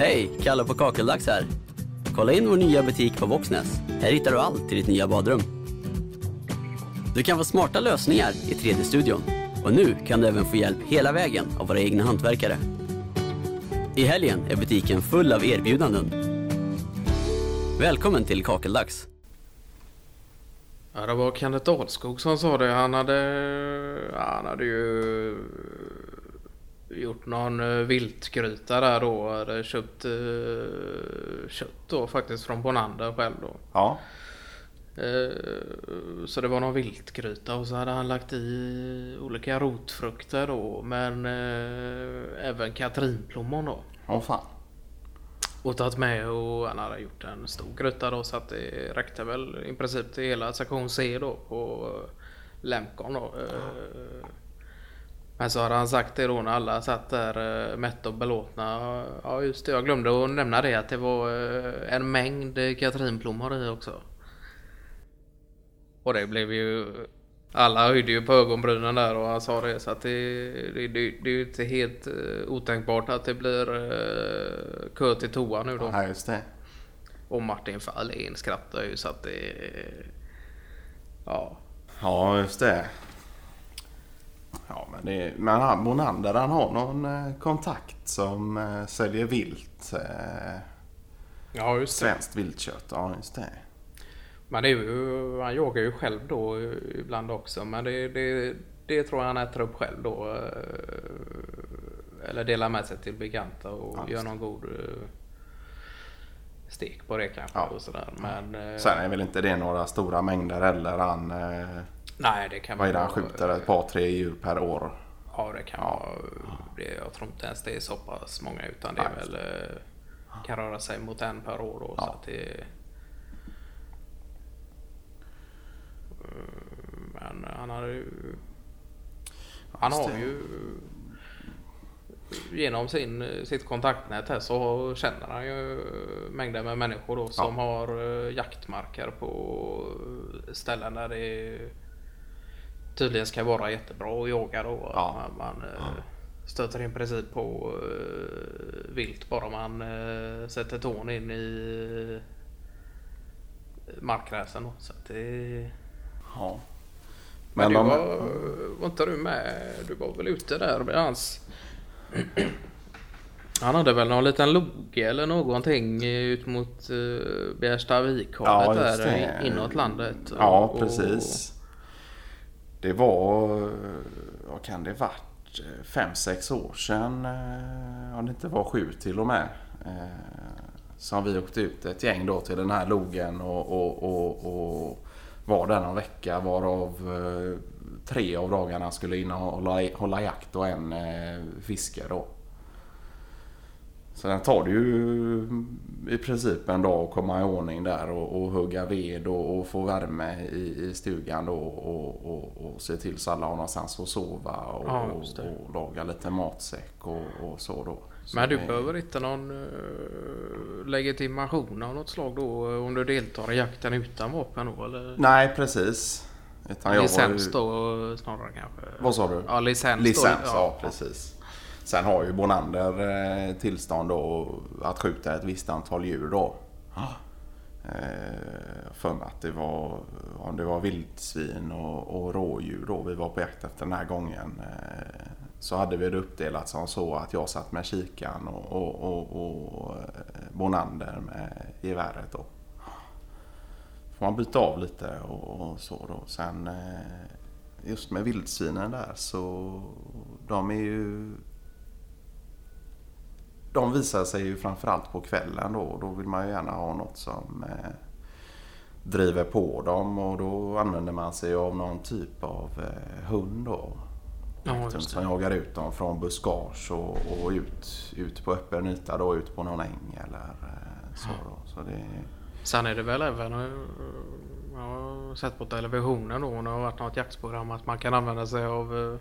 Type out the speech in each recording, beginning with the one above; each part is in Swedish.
Hej, Kalle på Kakeldags här. Kolla in vår nya butik på Voxnäs. Här hittar du allt till ditt nya badrum. Du kan få smarta lösningar i 3D-studion. Och nu kan du även få hjälp hela vägen av våra egna hantverkare. I helgen är butiken full av erbjudanden. Välkommen till Kakeldags. Ja, det var Kenneth Dahlskog som sa det. Han hade, han hade ju gjort någon eh, viltgryta där då. Hade köpt uh, kött då faktiskt från Bonander själv då. Ja. Uh, så det var någon viltgryta och så hade han lagt i olika rotfrukter då. Men uh, även katrinplommon då. Åh fan. Och tagit med och han hade gjort en stor gryta då så att det räckte väl i princip till hela sektion C då på Lemcon då. Men så hade han sagt det då när alla satt där mätta och belåtna. Ja just det, jag glömde att nämna det att det var en mängd katrinplommor i också. Och det blev ju... Alla höjde ju på ögonbrynen där och han sa det så att det, det, det, det är ju inte helt otänkbart att det blir kö till toa nu då. Ja, just det. Och Martin Fahlin skrattar ju så att det... Ja. Ja, just det. Ja, men, det, men han, Monander han har någon eh, kontakt som eh, säljer vilt. Eh, ja, just det. Svenskt viltkött. Ja, just det. Men det är ju, han jagar ju själv då ibland också. Men det, det, det tror jag han äter upp själv då. Eller delar med sig till bekanta och ja, gör någon god stek på det kanske. Ja. Och sådär. Men, Sen är väl inte det några stora mängder heller. Han, Nej, det kan Vad är det han skjuter? Ett par, tre djur per år? Ja, det kan ja. vara. Det, jag tror inte ens det är så pass många utan det är väl kan röra sig mot en per år då. Ja. Så att det, men han har ju... Han har ju genom sin, sitt kontaktnät här så känner han ju mängder med människor då som ja. har jaktmarker på ställen där det är tydligen ska vara jättebra att jaga då. Ja. Man, man ja. Eh, stöter i princip på uh, vilt bara man uh, sätter tån in i markgräsen. Så att det... Ja. Men, Men du var, var inte du med? Du var väl ute där med hans... Han hade väl någon liten logge eller någonting ut mot uh, Bjärstavikhavet ja, där inåt landet. Ja, och, precis. Det var, eh, vad kan det varit, eh, fem, sex år sedan, eh, om det inte var sju till och med. Som vi åkte ut ett gäng då till den här logen och, och, och, och var där någon vecka varav tre av dagarna skulle in och hålla, hålla jakt och en fiske då. Så den tar det ju i princip en dag att komma i ordning där och, och hugga ved och, och få värme i, i stugan då och, och, och, se till så alla har någonstans att sova och, ja, och, laga lite matsäck och, och så då. Så Men du det... behöver inte någon uh, legitimation av något slag då om du deltar i jakten utan vapen då eller? Nej precis. Utan licens ju... då snarare kanske? Vad sa du? Ja licens. Licens, då, ja, ja precis. Sen har ju Bonander eh, tillstånd då att skjuta ett visst antal djur då. Eh, för att det var, om det var vildsvin och, och rådjur då vi var på jakt efter den här gången. Eh, så hade vi det uppdelat som så att jag satt med kikan och, och, och, och Bonander med geväret då. Får man byta av lite och, och så då. Sen just med vildsvinen där så de är ju de visar sig ju framförallt på kvällen då. Då vill man ju gärna ha något som eh, driver på dem och då använder man sig av någon typ av eh, hund då. Ja, som jagar ut dem från buskage och, och, ut, ut på öppen yta då, ut på någon äng eller eh, så. Då. så det... Sen är det väl även, eh, jag har sett på televisionen då, när det har varit något jaktprogram, att man kan använda sig av eh,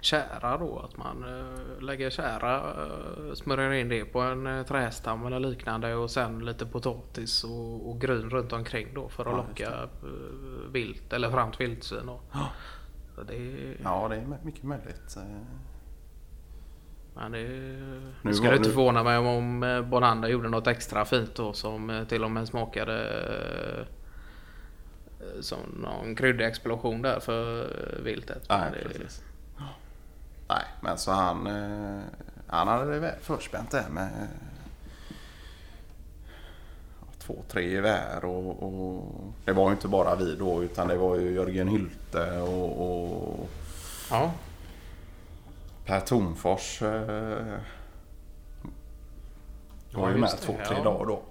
kära då. Att man uh, lägger kära, uh, smörjer in det på en uh, trästam eller liknande och sen lite potatis och, och gryn runt omkring då för att ja, locka vilt eller framt vildsvin. Ja. det är... ja, det är mycket möjligt. Men det Nu skulle inte nu- förvåna mig om, eh, Bonander gjorde något extra fint då som eh, till och med smakade eh, som någon kryddig explosion där för eh, viltet. Nej, det- precis. Nej, men så han, eh, han hade det förspänt där med eh, två, tre gevär och, och det var ju inte bara vi då utan det var ju Jörgen Hylte och, och Ja, Per Tornfors eh, var Ja, ju med det, två, tre ja. dagar då.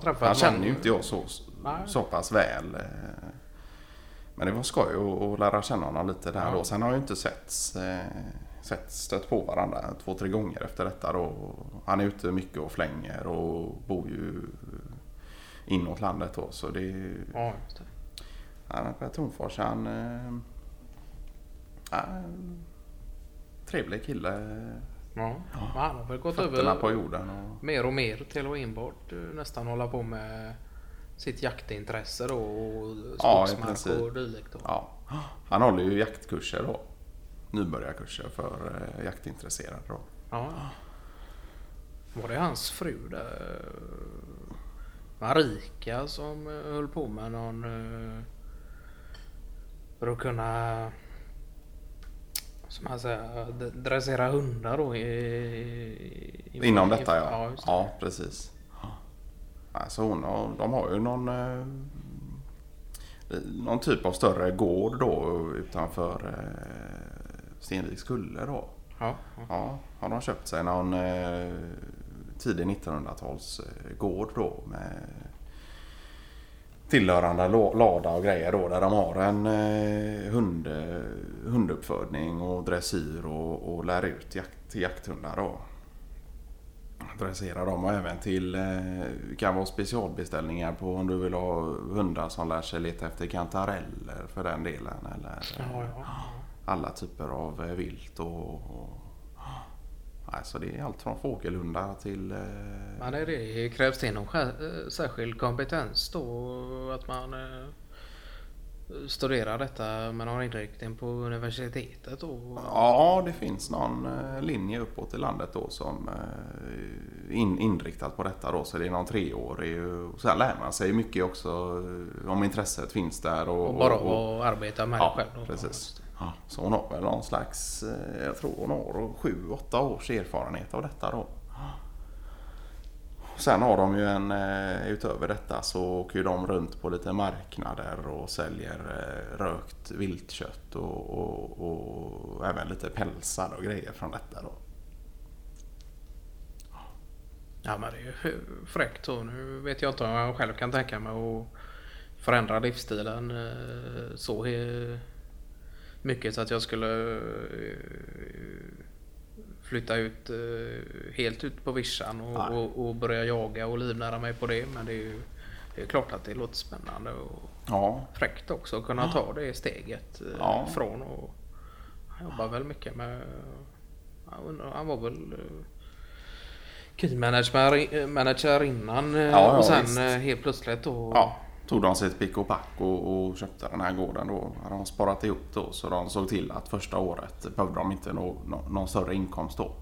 träffat Han känner ju inte jag så, Nej. så pass väl. eh. Men det var skoj att- lära känna honom lite där Ja. då. Sen har jag ju inte setts, eh, sett stött på varandra två, tre gånger efter detta då. Han är ute mycket och flänger och bor ju inåt landet då. Så det är Ja, just det. ja, men Per Tornfors han... Eh, ja, trevlig kille. Ja. Men han har väl gått Fötterna över på jorden. Och, mer och mer till att enbart eh, nästan hålla på med sitt jaktintresse då och Ja, skogsmark princip. och dylikt. Då. Ja, han håller ju jaktkurser då. Nybörjarkurser för eh, jaktintresserade då. Ja. Var det hans fru där? Marika som eh, höll på med någon... eh, För att kunna... Som man säger, dressera hundar då i... i Inom i- detta ja. Ja, det. Ja, precis. Alltså hon har, de har ju någon, eh, någon typ av större gård då utanför eh, Stenviks kulle då. Ja, ja. Ja, har de köpt sig någon eh, tidig 1900-tals eh, gård då med tillhörande lada och grejer då där de har en eh, hund, hunduppfödning och dressyr och, och lär ut jakt, till jakthundar då. Dressera dem och även till eh, kan vara specialbeställningar på om du vill ha hundar som lär sig leta efter kantareller för den delen eller Ja, ja. alla typer av eh, vilt och, och alltså det är allt från fågelhundar till eh, Men det, det krävs det någon eh, särskild kompetens då? Att man eh, studerar detta med någon inriktning på universitetet då? Ja, det finns någon eh, linje uppåt i landet då som eh, in, inriktat på detta då. Så det är någon treårig. och Sen lär man sig mycket också eh, om intresset finns där. Och, Och bara och, och, att arbeta med ja, själv? Då. precis. Ja, så hon har väl någon slags, eh, jag tror hon har sju, åtta års erfarenhet av detta då. Sen har de ju en, eh, utöver detta så åker ju de runt på lite marknader och säljer eh, rökt viltkött och, och, och även lite pälsar och grejer från detta då. Ja men det är ju fräckt så. Nu vet jag inte om jag själv kan tänka mig att förändra livsstilen eh, så mycket så att jag skulle flytta ut eh, helt ut på vischan och, och, och börja jaga och livnära mig på det. Men det är ju det är klart att det låter spännande och Ja, fräckt också att kunna ta det steget eh, Ja. från och han jobbar väl mycket med han var väl eh, key manager, manager innan Ja, ja, och sen visst. helt plötsligt då ja. Tog de sitt pick och pack och, och köpte den här gården då. Hade de sparat ihop då så de såg till att första året behövde de inte nå, nå, någon större inkomst då.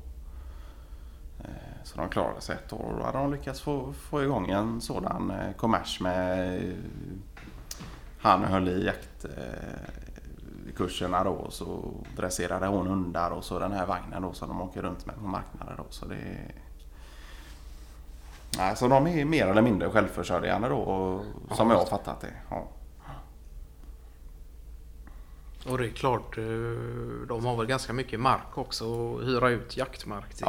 Eh, så de klarade sig ett år och då hade de lyckats få, få igång en sådan eh, kommers med eh, han höll i jaktkurserna då och så dresserade hon hundar och så den här vagnen då som de åker runt med på marknader då. Så det Nej, så de är mer eller mindre självförsörjande då och, som jag har fattat det. Ja. Och det är klart, eh, de har väl ganska mycket mark också att hyra ut jaktmark. Det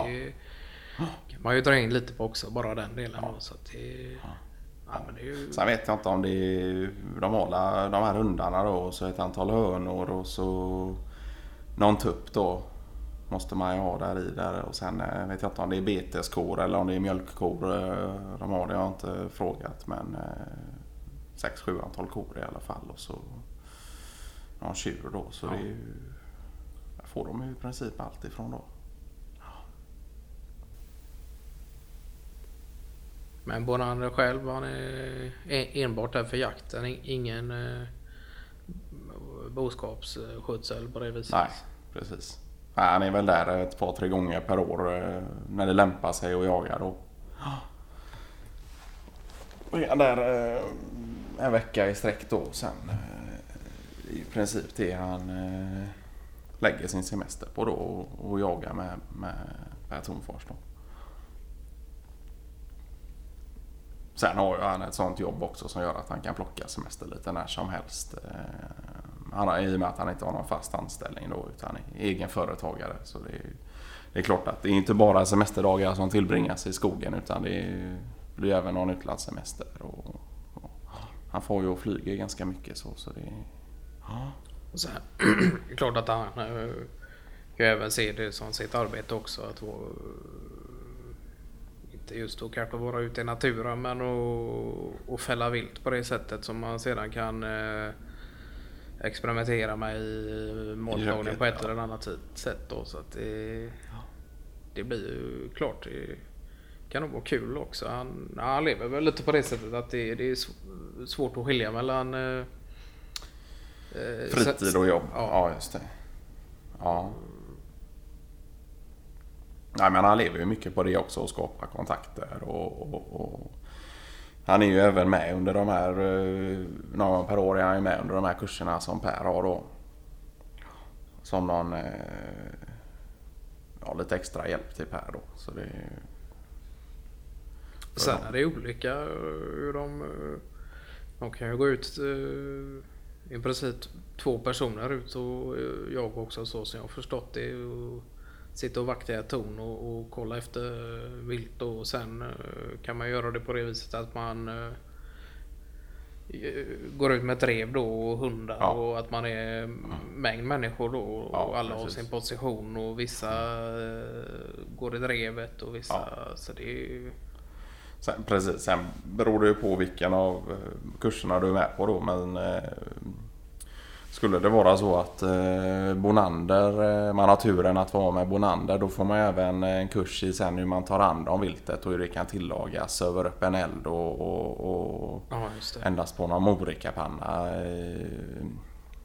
Ja. kan man ju dra in lite på också, bara den delen. Då, så det, ja, men det är ju, Sen vet jag inte om det är, de har de här hundarna då och så ett antal hönor och så någon tupp då. Måste man ju ha där i där och sen eh, vet jag inte om det är beteskor eller om det är mjölkkor eh, de har. Det har jag inte frågat men eh, sex, sju antal kor i alla fall och så någon tjur då. Så Ja. det är ju, får de ju i princip allt ifrån då. men Bonander själv, han är e- enbart där för jakten. Ingen eh, boskapsskötsel på det viset. Nej, precis han är väl där ett par, tre gånger per år eh, när det lämpar sig att jaga då. Och är han där eh, en vecka i sträck då. Sen eh, i princip det han lägger sin semester på då och, och jagar med, med Per Tornfors då. Sen har ju han ett sånt jobb också som gör att han kan plocka semester lite när som helst. Han I och med att han inte har någon fast anställning då utan är egen företagare. Så det är, det är klart att det är inte bara semesterdagar som tillbringas i skogen utan det är, blir även någon utlandssemester. Och, och, han får ju och flyger ganska mycket så. så det är, ja. Sen, klart att han eh, kan även se det som sitt arbete också. Att vara, inte just att kanske vara ute i naturen men att fälla vilt på det sättet som man sedan kan eh, experimentera med i måltagning på ett eller annat sätt. Då, så att det, det blir ju klart. Det kan nog vara kul också. Han, han lever väl lite på det sättet att det, det är svårt att skilja mellan eh, eh Fritid och jobb. Ja. ja, just det. Ja. Nej, men han lever ju mycket på det också och skapar kontakter och, och, och han är ju även med under de här, eh, någon gång per år är han ju med under de här kurserna som Per har då. Som någon, eh, ja lite extra hjälp till Per då. Så det är, Sen är det olika hur de, eh, de kan ju gå ut i princip två personer ut och jag också så som jag har förstått det. Och sitta och vakta torn och, och kolla efter vilt och sen eh, kan man göra det på det viset att man eh, går ut med ett rev då och hundar ja. och att man är mängd människor då och ja, alla precis. har sin position och vissa mm. går i drevet och vissa ja. så det är Sen, precis, sen beror det ju på vilken av kurserna du är med på då men skulle det vara så att eh, Bonander, eh, man har turen att vara med Bonander, då får man även en kurs i sen hur man tar hand om viltet och hur det kan tillagas över öppen eld och, och, och ja, endast på någon morikapanna eh,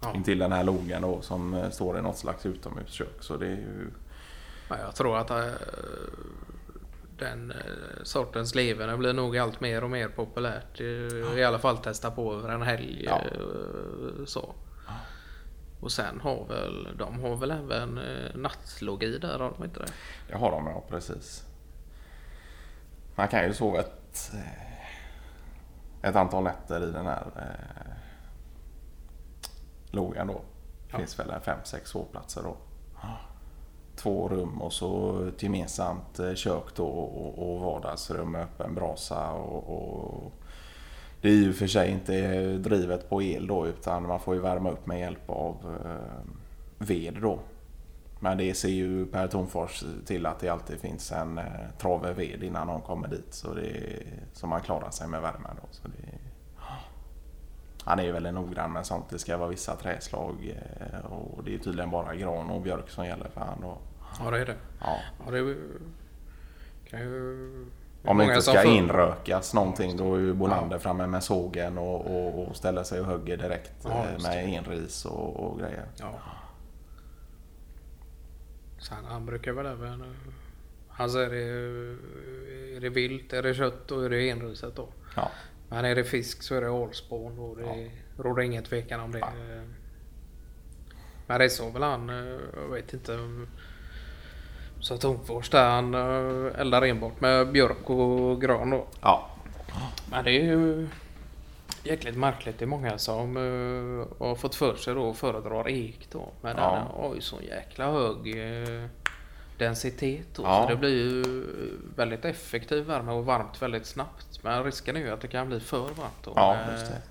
ja. intill den här logen då som står i något slags utomhuskök. Så det är ju... Ja, jag tror att den sortens leverne blir nog allt mer och mer populärt. I alla fall testa på över en helg. Äh, så. Och sen har väl de har väl även eh, nattlogi där, har de inte det? Det har de ja, precis. Man kan ju sova ett, ett antal nätter i den här eh, logen då. Det ja. finns väl en fem, sex sovplatser då. Två rum och så ett gemensamt eh, kök då och, och vardagsrum med öppen brasa och, och det är ju för sig inte drivet på el då utan man får ju värma upp med hjälp av eh, ved då. Men det ser ju Per Tornfors till att det alltid finns en eh, trave ved innan någon kommer dit så, det, så man klarar sig med värmen. Då. Så det, han är väldigt noggrann med sånt. Det ska vara vissa träslag eh, och det är tydligen bara gran och björk som gäller för han. Då. Ja det är det. Ja. ja det kan ju om det inte ska inrökas någonting då är ju Bolander ja. framme med sågen och, och, och ställer sig och hugger direkt ja, eh, med enris och, och grejer. Ja. Sen han brukar väl även... Han säger är det vilt, är det kött och är det enriset då. Ja. Men är det fisk så är det ålspån och det ja. råder ingen tvekan om det. Ja. Men det sa väl han, eh, jag vet inte så Tomfors där han uh, eldar enbart med björk och gran då. Ja. Men det är ju jäkligt märkligt. Det är många som uh, har fått för sig då föredrar ek då. Men ja. den har ju sån jäkla hög uh, densitet då. Ja. Så det blir ju väldigt effektiv värme och varmt väldigt snabbt. Men risken är ju att det kan bli för varmt då. Ja, just det.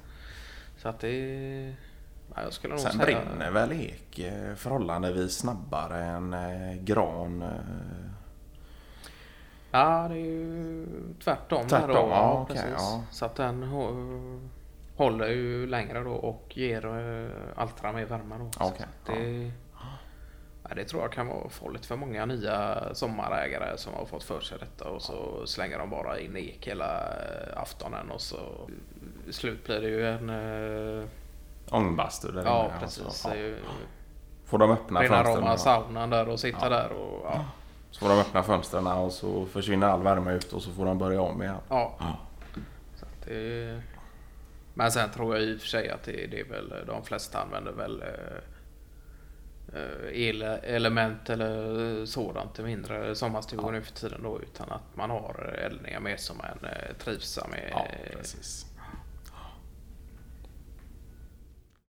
Så att det jag skulle nog Sen säga... brinner väl ek eh, förhållandevis snabbare än eh, gran? Eh. Ja, det är ju tvärtom. Tvärtom, då, ja, okay, ja. Så att den håller ju längre då och ger altra mer värme då. Okay, det, ja. det tror jag kan vara farligt för många nya sommarägare som har fått för sig detta och så slänger de bara in ek hela aftonen och så slut blir det ju en Ångbastu? Ja, precis. Ja. får de öppna Rena fönstren. rama och- saunan där och sitta där och ja. Så får de öppna fönstren och så försvinner all värme ut och så får de börja om igen. ja. Ja. Det... Men sen tror jag i och för sig att det, det är väl de flesta använder väl eh, eh, elelement eller sådant i mindre sommarstugor nu för tiden då utan att man har eldningar med som man eh, trivs med. Ja, precis.